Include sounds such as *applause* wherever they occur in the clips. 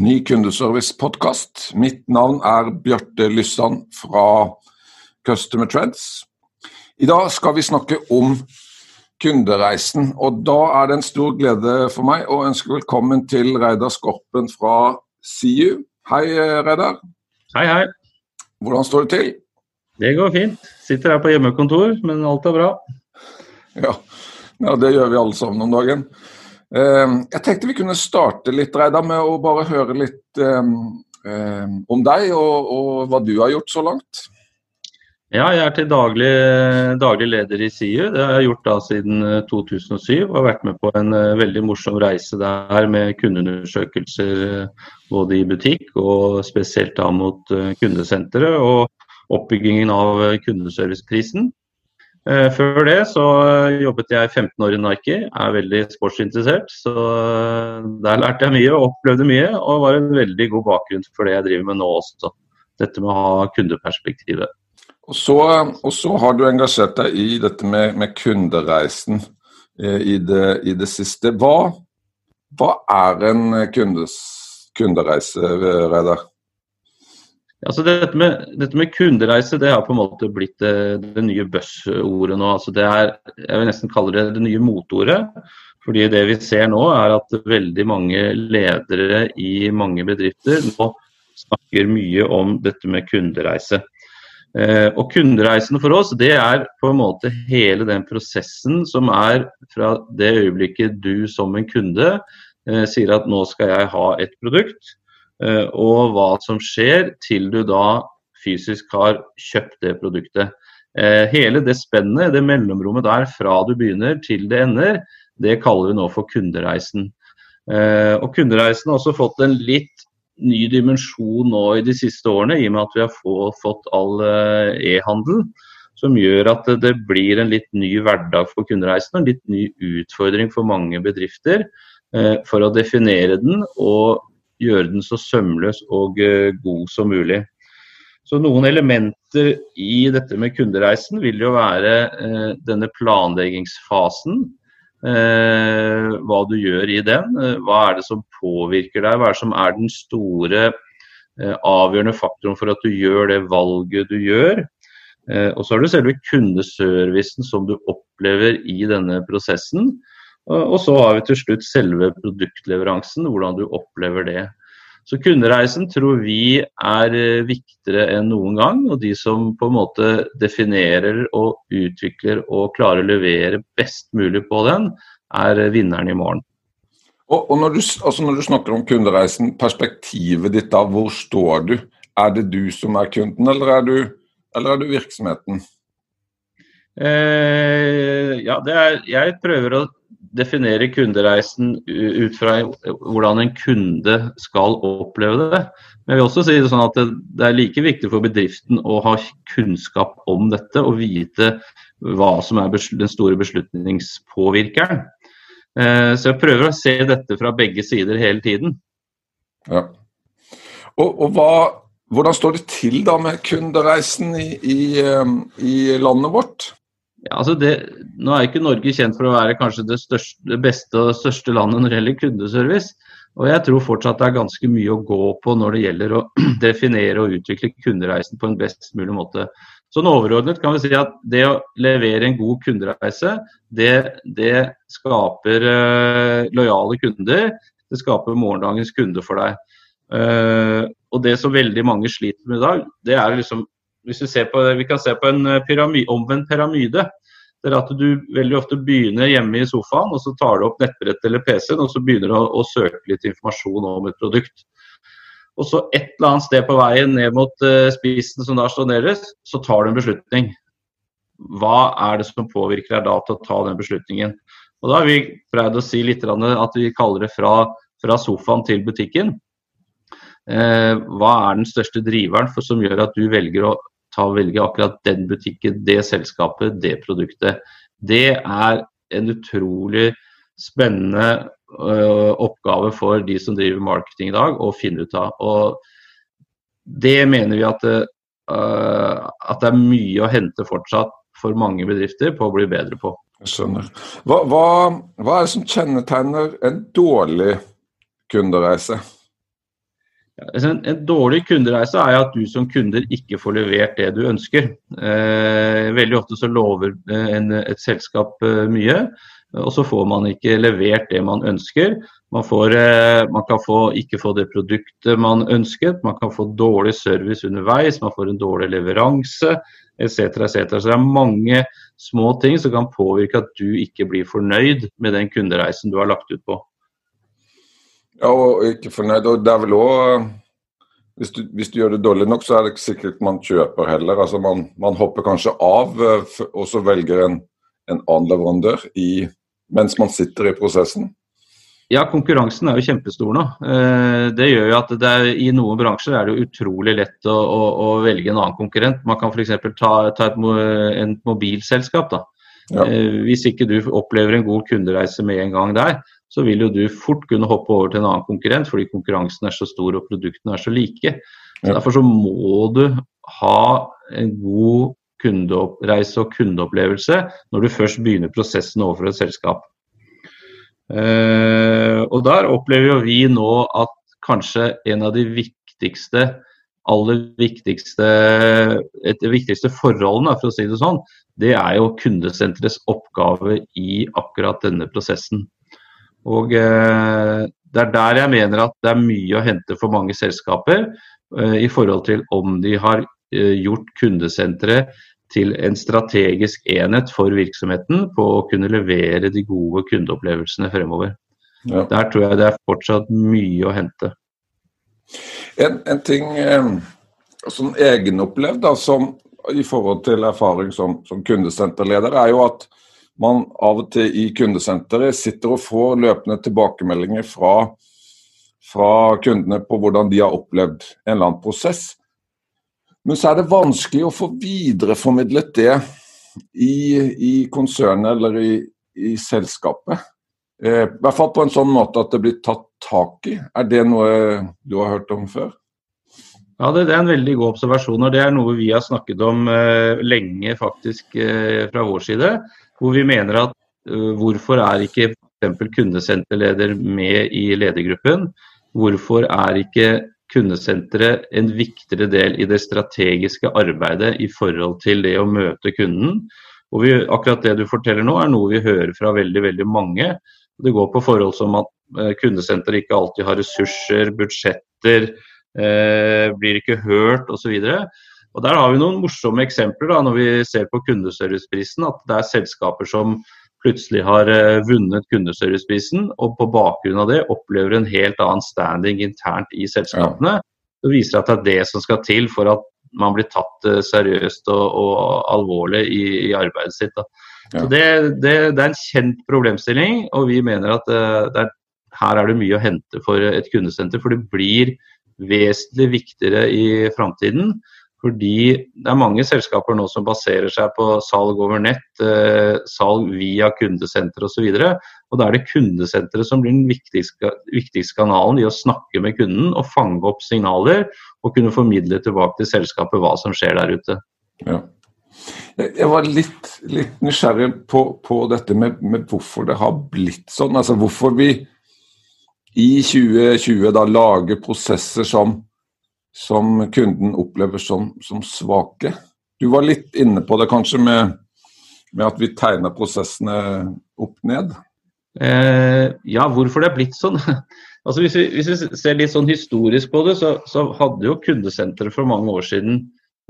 ny kundeservice-podkast. Mitt navn er Bjarte Lyssand fra Customer Trends. I dag skal vi snakke om kundereisen, og da er det en stor glede for meg å ønske velkommen til Reidar Skorpen fra SIU. Hei, Reidar. Hei, hei. Hvordan står det til? Det går fint. Sitter her på hjemmekontor, men alt er bra. Ja, ja, det gjør vi alle sammen om dagen. Jeg tenkte vi kunne starte litt Reidar, med å bare høre litt om deg og, og, hva du har gjort så langt. Ja, jeg er til daglig, daglig leder i SIU. Det har jeg gjort da siden 2007. og har vært med på en veldig morsom reise der med kundeundersøkelser både i butikk og spesielt da mot kundesenteret og oppbyggingen av kundeserviceprisen. Før det så jobbet jeg 15 år i Nike, er veldig sportsinteressert. Så der lærte jeg mye og opplevde mye, og var en veldig god bakgrunn for det jeg driver med nå også. Dette med å ha kundeperspektivet. Og så, og så har du engasjert deg i dette med, med kundereisen eh, i, det, i, det, siste. Hva, hva er en kundes, kundereise, Reidar? Altså dette, med, dette med, kundereise det har på en måte blitt det, det nye buzzordet nå. Altså det er, jeg vil nesten kalle det det nye motordet. Fordi det vi ser nå er at veldig mange ledere i mange bedrifter nå snakker mye om dette med kundereise. Eh, og kundereisen for oss det er på en måte hele den prosessen som er fra det øyeblikket du som en kunde eh, sier at nå skal jeg ha et produkt Eh, og hva som skjer til du da fysisk har kjøpt det produktet. Eh, hele det spennet, det mellomrommet der fra du begynner til det ender, det kaller vi nå for kundereisen. Eh, og kundereisen har også fått en litt ny dimensjon nå i de siste årene, i og med at vi har fått all e-handel. Som gjør at det blir en litt ny hverdag for kundereisen, en litt ny utfordring for mange bedrifter for å definere den og gjøre den så sømløs og eh, god som mulig. Så Noen elementer i dette med kundereisen vil jo være eh, denne planleggingsfasen. Eh, hva du gjør i den. Hva er det som påvirker deg? Hva er det som er den store avgjørende faktoren for at du gjør det valget du gjør? Og så har du selve kundeservicen som du opplever i denne prosessen. Og så har vi til slutt selve produktleveransen, hvordan du opplever det. Så kundereisen tror vi er eh, viktigere enn noen gang. Og de som på en måte definerer og utvikler og klarer å levere best mulig på den, er vinneren i morgen. Og, og når, du, altså når, du, snakker om kundereisen, perspektivet ditt da, hvor står du? Er det du som er kunden, eller er du, eller er du virksomheten? Eh, ja, er, jeg prøver å definere kundereisen ut fra hvordan en kunde skal oppleve det. Men jeg vil også si det sånn at det er like viktig for bedriften å ha kunnskap om dette og vite hva som er den store beslutningspåvirkeren. Eh, så jeg prøver å se dette fra begge sider hele tiden. Ja. Og, og hva, hvordan står det til da med kundereisen i, i, eh, i landet vårt? Ja, altså det, nå er ikke Norge kjent for å være kanskje det, største, det beste og største landet når det gjelder kundeservice. Og jeg tror fortsatt det er ganske mye å gå på når det gjelder å *clears throat* definere og utvikle kundereisen på en best mulig måte. Sånn overordnet kan vi si at det å levere en god kundereise, det, det skaper uh, lojale kunder. Det skaper morgendagens kunde for deg. Uh, og det som veldig mange sliter med i dag, det er liksom hvis vi, på, vi kan se på en eh, pyramide, omvendt pyramide. Det er at du veldig ofte begynner hjemme i sofaen, og så tar du opp nettbrettet eller PC-en og så begynner du å, å, søke litt informasjon om et produkt. Og så et eller annet sted på veien ned mot uh, spissen som da nederst, så tar du en beslutning. Hva er det som påvirker deg da til å ta den beslutningen? Og Da har vi prøvd å si litt at vi kaller det fra, fra sofaen til butikken. Eh, hva er den største driveren som gjør at du velger å ta velge akkurat den butikken, det selskapet, det produktet? Det er en utrolig spennende uh, oppgave for de som driver marketing i dag, å finne ut av. Og det mener vi at, uh, at det er mye å hente fortsatt for mange bedrifter på å bli bedre på. Jeg skjønner. Hva, hva, hva er det som kjennetegner en dårlig kundereise? En, en, dårlig kundereise er at du som kunder ikke får levert det du ønsker. Eh, veldig ofte så lover eh, en, et selskap eh, mye, og så får man ikke levert det man ønsker. Man, får, eh, man kan få, ikke få det produktet man ønsket, man kan få dårlig service underveis, man får en dårlig leveranse etc. etc. Så det er mange små ting som kan påvirke at du ikke blir fornøyd med den kundereisen du har lagt ut på. Ja, og ikke fornøyd. Og det er vel òg hvis, hvis, du gjør det dårlig nok, så er det ikke sikkert man kjøper heller. Altså man, man hopper kanskje av eh, og så velger en, en annen leverandør i, mens man sitter i prosessen. Ja, konkurransen er jo kjempestor nå. Eh, det gjør jo at er, I noen bransjer er det utrolig lett å, å, å velge en annen konkurrent. Man kan f.eks. ta, ta et, en mobilselskap. da. Ja. Eh, hvis ikke du opplever en god kundereise med en gang der, så vil jo du fort kunne hoppe over til en annen konkurrent fordi konkurransen er så stor og produktene er så like. Så Derfor så må du ha en god kundereise og kundeopplevelse når du først begynner prosessen overfor et selskap. Uh, og Der opplever jo vi nå at kanskje en av de viktigste aller viktigste, et viktigste forholdene, for å si det sånn, det er jo kundesenterets oppgave i akkurat denne prosessen. Og eh, Det er der jeg mener at det er mye å hente for mange selskaper eh, i forhold til om de har eh, gjort kundesenteret til en strategisk enhet for virksomheten på å kunne levere de gode kundeopplevelsene fremover. Ja. Der tror jeg det er fortsatt mye å hente. En, en ting eh, som egenopplevd da, som, i forhold til erfaring som, som kundesenterleder, er jo at man av og til i kundesenteret sitter og får løpende tilbakemeldinger fra, fra kundene på hvordan de har opplevd en eller annen prosess. Men så er det vanskelig å få videreformidlet det i, i konsernet eller i, i selskapet. Eh, I hvert fall på en sånn måte at det blir tatt tak i. Er det noe du har hørt om før? Ja, det, det, er en veldig god observasjon. og Det er noe vi har snakket om eh, lenge faktisk eh, fra vår side hvor vi mener at uh, hvorfor er ikke f.eks. kundesenterleder med i ledergruppen? Hvorfor er ikke kundesenteret en viktigere del i det strategiske arbeidet i forhold til det å møte kunden? Og vi, akkurat det du forteller nå er noe vi hører fra veldig, veldig mange. Det går på forhold som at uh, kundesenteret ikke alltid har ressurser, budsjetter, eh, blir ikke hørt osv. Og Der har vi noen morsomme eksempler da, når vi ser på kundeserviceprisen. At det er selskaper som plutselig har uh, vunnet kundeserviceprisen, og på bakgrunn av det opplever en helt annen standing internt i selskapene. Ja. Det viser at det er det som skal til for at man blir tatt uh, seriøst og, og, alvorlig i, i, arbeidet sitt. Da. Ja. Så det, det, det, er en kjent problemstilling, og vi mener at uh, er, her er det mye å hente for et kundesenter. For det blir vesentlig viktigere i framtiden. Fordi det er mange selskaper nå som baserer seg på salg over nett, eh, salg via kundesenter osv. Og, så og da er det kundesenteret som blir den viktigste, viktigste, kanalen i å snakke med kunden og fange opp signaler og kunne formidle tilbake til selskapet hva som skjer der ute. Ja. Jeg var litt, litt nysgjerrig på, på dette med, med, hvorfor det har blitt sånn. Altså hvorfor vi i 2020 da lager prosesser som som kunden opplever som, som svake. Du var litt inne på det kanskje med, med at vi tegner prosessene opp ned? Eh, ja, hvorfor det er blitt sånn? *laughs* altså hvis vi, hvis, vi, ser litt sånn historisk på det, så, så hadde jo kundesenteret for mange år siden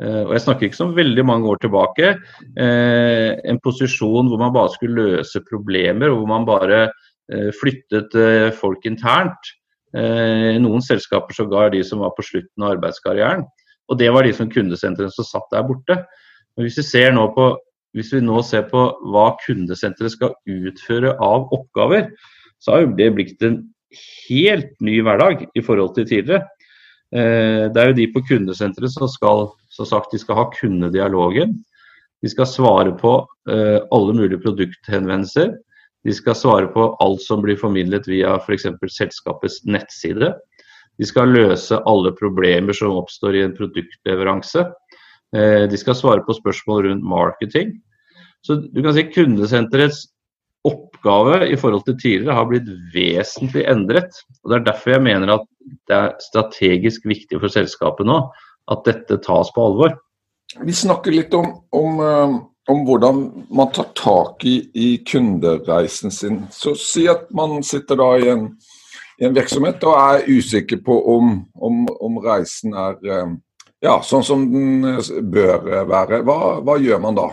eh, og jeg snakker ikke så veldig mange år tilbake, eh, en posisjon hvor man bare skulle løse problemer, og hvor man bare eh, flyttet eh, folk internt. Eh, noen selskaper sågar de som var på slutten av arbeidskarrieren. Og det var de som kundesentrene som satt der borte. Men hvis vi, på, hvis vi nå ser på hva kundesenteret skal utføre av oppgaver, så har det blitt en helt ny hverdag i forhold til tidligere. Det er jo de på kundesenteret som skal som sagt, de skal ha kundedialogen. De skal svare på alle mulige produkthenvendelser. De skal svare på alt som blir formidlet via f.eks. selskapets nettside. De skal løse alle problemer som oppstår i en produktleveranse. Eh, de skal svare på spørsmål rundt marketing. Så du kan si Kundesenterets oppgave i forhold til tidligere har blitt vesentlig endret. og Det er derfor jeg mener at det er strategisk viktig for selskapet nå at dette tas på alvor. Vi snakker litt om, om eh, om hvordan man tar tak i, i, kundereisen sin. Så si at man sitter da i en, i en virksomhet og er usikker på om, om, om, reisen er eh, ja, sånn som den eh, bør være. Hva, hva gjør man da?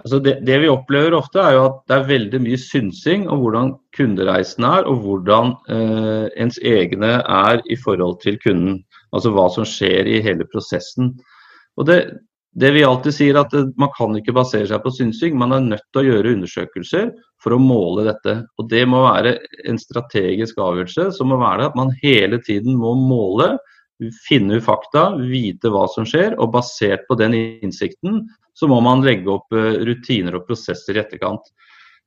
Altså det, det, vi opplever ofte, er jo at det er veldig mye synsing om hvordan kundereisen er, og hvordan eh, ens egne er i forhold til kunden. Altså hva som skjer i hele prosessen. Og det, det vi alltid sier at Man kan ikke basere seg på synsing, man er nødt til å gjøre undersøkelser for å måle dette. Og Det må være en strategisk avgjørelse som må være at man hele tiden må måle, finne fakta, vite hva som skjer. Og basert på den innsikten så må man legge opp eh, rutiner og prosesser i etterkant.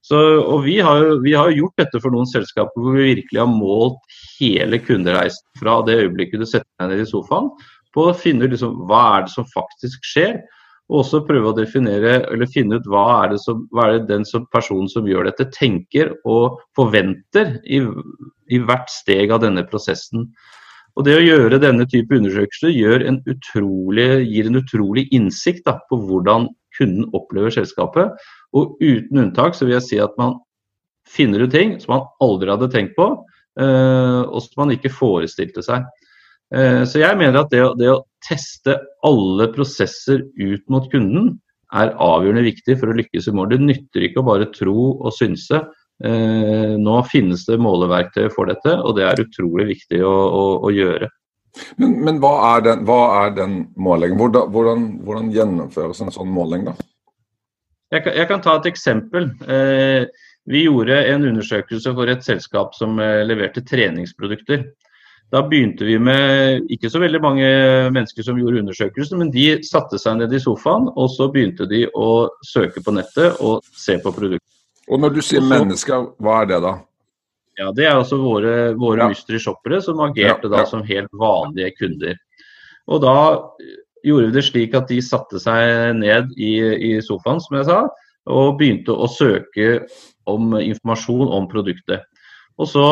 Så, og vi har, vi har, gjort dette for noen selskaper hvor vi virkelig har målt hele kundereisen fra det øyeblikket du setter deg ned i sofaen på å finne liksom, hva er det som faktisk skjer. Og også prøve å definere eller finne ut hva er det, som, hva er det den som, personen som gjør dette, tenker og forventer i, i, hvert steg av denne prosessen. Og Det å gjøre denne type undersøkelser en utrolig, gir en utrolig innsikt da, på hvordan kunden opplever selskapet. Og uten unntak så vil jeg si at man finner ut ting som man aldri hadde tenkt på, øh, og som man ikke forestilte seg. Eh, så jeg mener at det å, det å, teste alle prosesser ut mot kunden er avgjørende viktig for å lykkes i mål. Det nytter ikke å bare tro og synse. Eh, nå finnes det måleverktøy for dette, og det er utrolig viktig å, å, å gjøre. Men, men hva, er den, hva, er den, målingen? Hvordan, hvordan, hvordan, gjennomføres en sånn måling, da? Jeg kan, jeg kan ta et eksempel. Eh, vi gjorde en undersøkelse for et selskap som leverte treningsprodukter. Da begynte vi med ikke så veldig mange mennesker som gjorde undersøkelsen, men de satte seg ned i sofaen og så begynte de å søke på nettet og se på produktet. Og når du sier så, mennesker, hva er det da? Ja, Det er altså våre, våre ja. mystery-shoppere som agerte ja, ja. da som helt vanlige kunder. Og da gjorde vi det slik at de satte seg ned i, i sofaen, som jeg sa, og begynte å søke om informasjon om produktet. Og så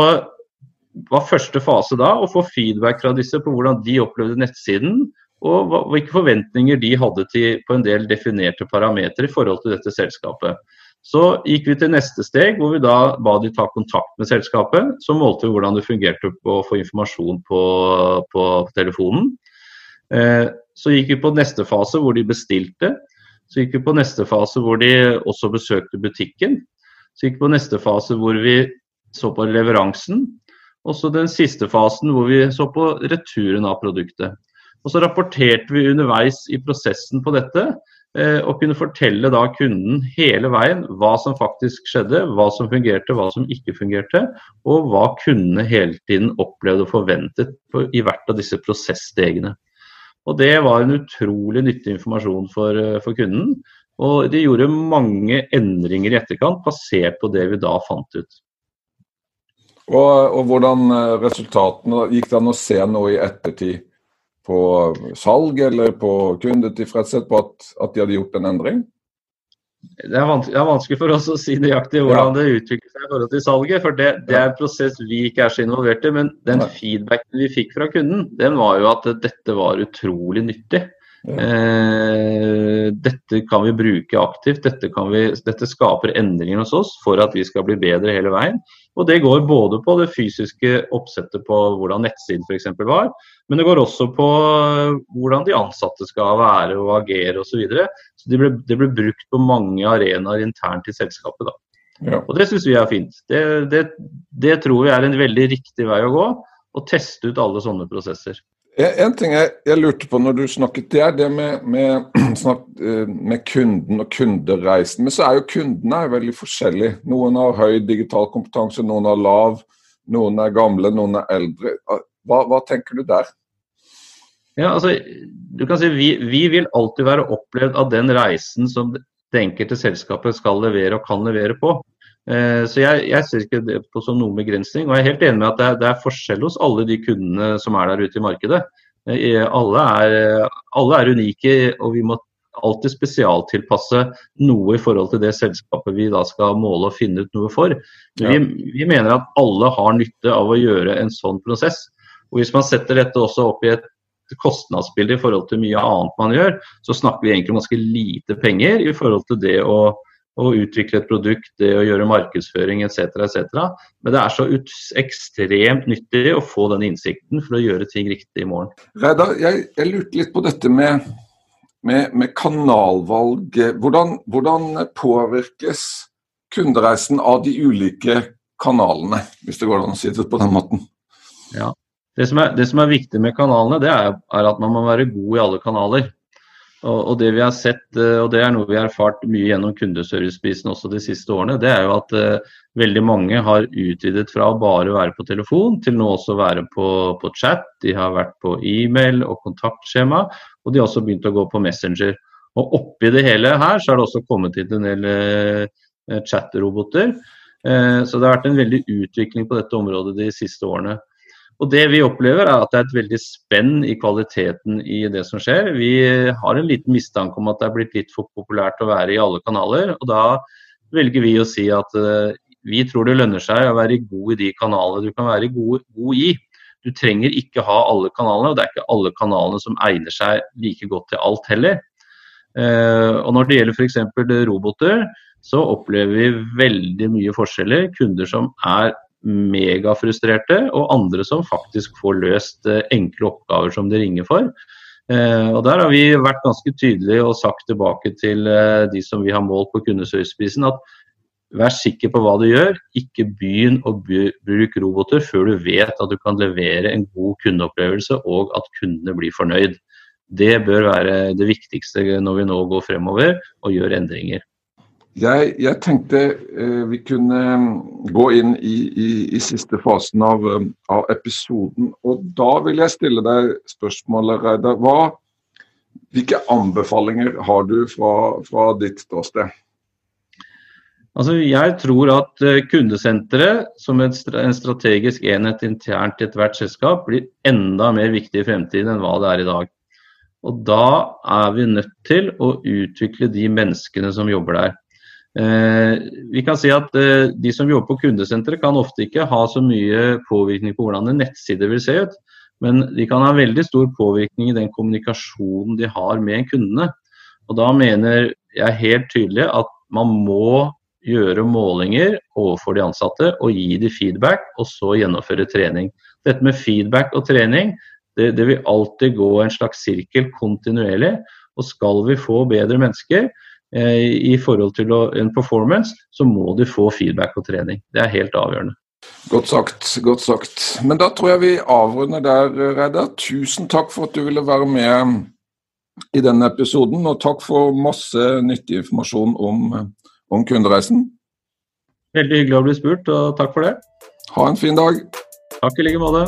var første fase da å få feedback fra disse på hvordan de opplevde nettsiden, og hvilke forventninger de hadde til, på en del definerte parametere i forhold til dette selskapet. Så gikk vi til neste steg, hvor vi da ba de ta kontakt med selskapet. Så målte vi hvordan det fungerte på å få informasjon på, på telefonen. Eh, så gikk vi på neste fase, hvor de bestilte. Så gikk vi på neste fase, hvor de også besøkte butikken. Så gikk vi på neste fase, hvor vi så på leveransen. Og så den siste fasen hvor vi så på returen av produktet. Og så rapporterte vi underveis i prosessen på dette eh, og kunne fortelle da kunden hele veien hva som faktisk skjedde, hva som fungerte, hva som ikke fungerte, og hva kundene hele tiden opplevde og forventet i hvert av disse prosessstegene. Og Det var en utrolig nyttig informasjon for, eh, for kunden. Og de gjorde mange endringer i etterkant basert på det vi da fant ut. Og, og hvordan eh, resultatene Gikk det an å se noe i ettertid på salg eller på kundetilfredshet på at, at de hadde gjort en endring? Det er, det er, vanskelig, for oss å si nøyaktig hvordan ja. det utvikler seg i forhold til salget. For det, det, er en prosess vi ikke er så involvert i. Men den feedbacken vi fikk fra kunden, den var jo at dette var utrolig nyttig. Ja. Eh, dette kan vi bruke aktivt. Dette, vi, dette, skaper endringer hos oss for at vi skal bli bedre hele veien. Og Det går både på det fysiske oppsettet på hvordan nettsiden f.eks. var, men det går også på eh, hvordan de ansatte skal være og agere osv. Så, videre. så det blir, det ble brukt på mange arenaer internt i selskapet. da. Ja. Og Det syns vi er fint. Det, det, det tror vi er en veldig riktig vei å gå. Å teste ut alle sånne prosesser. En ting jeg, jeg, lurte på når du snakket, det er det med, med, *clears throat* snakk, eh, med, kunden og kundereisen. Men så er jo kundene er veldig forskjellige. Noen har høy digital kompetanse, noen har lav. Noen er gamle, noen er eldre. Hva, hva tenker du der? Ja, altså, du kan si vi, vi, vil alltid være opplevd av den reisen som det enkelte selskapet skal levere og kan levere på. Eh, så jeg, jeg, ser ikke det på som noen begrensning. Og jeg er helt enig med at det er, det er forskjell hos alle de kundene som er der ute i markedet. Eh, alle er, alle er unike, og vi må alltid spesialtilpasse noe i forhold til det selskapet vi da skal måle og finne ut noe for. Vi, vi, mener at alle har nytte av å gjøre en sånn prosess. Og Hvis man setter dette også opp i et kostnadsbilde i forhold til mye annet man gjør, så snakker vi egentlig om ganske lite penger i forhold til det å, å utvikle et produkt, det å gjøre markedsføring etc. etc. Men det er så ekstremt nyttig å få den innsikten for å gjøre ting riktig i morgen. Reidar, jeg, jeg lurte litt på dette med med, med kanalvalg. Hvordan, hvordan, påvirkes kundereisen av de ulike kanalene, hvis det går an å si det på den måten? Ja, Det som er, det som er viktig med kanalene, det er, er, at man må være god i alle kanaler. Og, det vi har sett, eh, og det er noe vi har erfart mye gjennom kundeserviceprisen også de siste årene, det er jo at uh, veldig mange har utvidet fra å bare være på telefon til nå også være på, på chat. De har vært på e-mail og kontaktskjema, og de har også begynt å gå på Messenger. Og Oppi det hele her så har det også kommet inn en del uh, chat-roboter. Så det har vært en veldig utvikling på dette området de siste årene. Og Det vi opplever er at det er et veldig spenn i kvaliteten i det som skjer. Vi har en liten mistanke om at det er blitt litt for populært å være i alle kanaler. og Da velger vi å si at uh, vi tror det lønner seg å være god i de kanalene du kan være god, god i. Du trenger ikke ha alle kanalene, og det er ikke alle kanalene som egner seg like godt til alt heller. Uh, og Når det gjelder f.eks. roboter, så opplever vi veldig mye forskjeller. Kunder som er megafrustrerte, og andre som faktisk får løst eh, enkle oppgaver som de ringer for. Eh, og Der har vi vært ganske tydelige og sagt tilbake til eh, de som vi har målt på kundeserviceprisen, at vær sikker på hva du gjør. Ikke begynn å bruke roboter før du vet at du kan levere en god kundeopplevelse og at kundene blir fornøyd. Det bør være det viktigste når vi nå går fremover og gjør endringer. Jeg, jeg tenkte eh, vi kunne mm, gå inn i, i, i siste fasen av, mm, av, episoden. Og da vil jeg stille deg spørsmålet, Reidar. Hvilke anbefalinger har du fra, fra ditt ståsted? Altså, jeg tror at eh, kundesenteret som en strategisk enhet internt i ethvert selskap blir enda mer viktig i fremtiden enn hva det er i dag. Og Da er vi nødt til å utvikle de menneskene som jobber der. Eh, vi kan si at eh, De som jobber på kundesenteret kan ofte ikke ha så mye påvirkning på hvordan en nettside vil se ut, men de kan ha veldig stor påvirkning i den kommunikasjonen de har med kundene. Og Da mener jeg helt tydelig at man må gjøre målinger overfor de ansatte og gi dem feedback, og så gjennomføre trening. Dette med feedback og trening det, det vil alltid gå en slags sirkel kontinuerlig. Og skal vi få bedre mennesker, i forhold til en performance, så må du få feedback og trening. Det er helt avgjørende. Godt sagt. godt sagt. Men da tror jeg vi avrunder der, Reidar. Tusen takk for at du ville være med i denne episoden, og takk for masse nyttig informasjon om, om kundereisen. Veldig hyggelig å bli spurt, og takk for det. Ha en fin dag. Takk i like måte.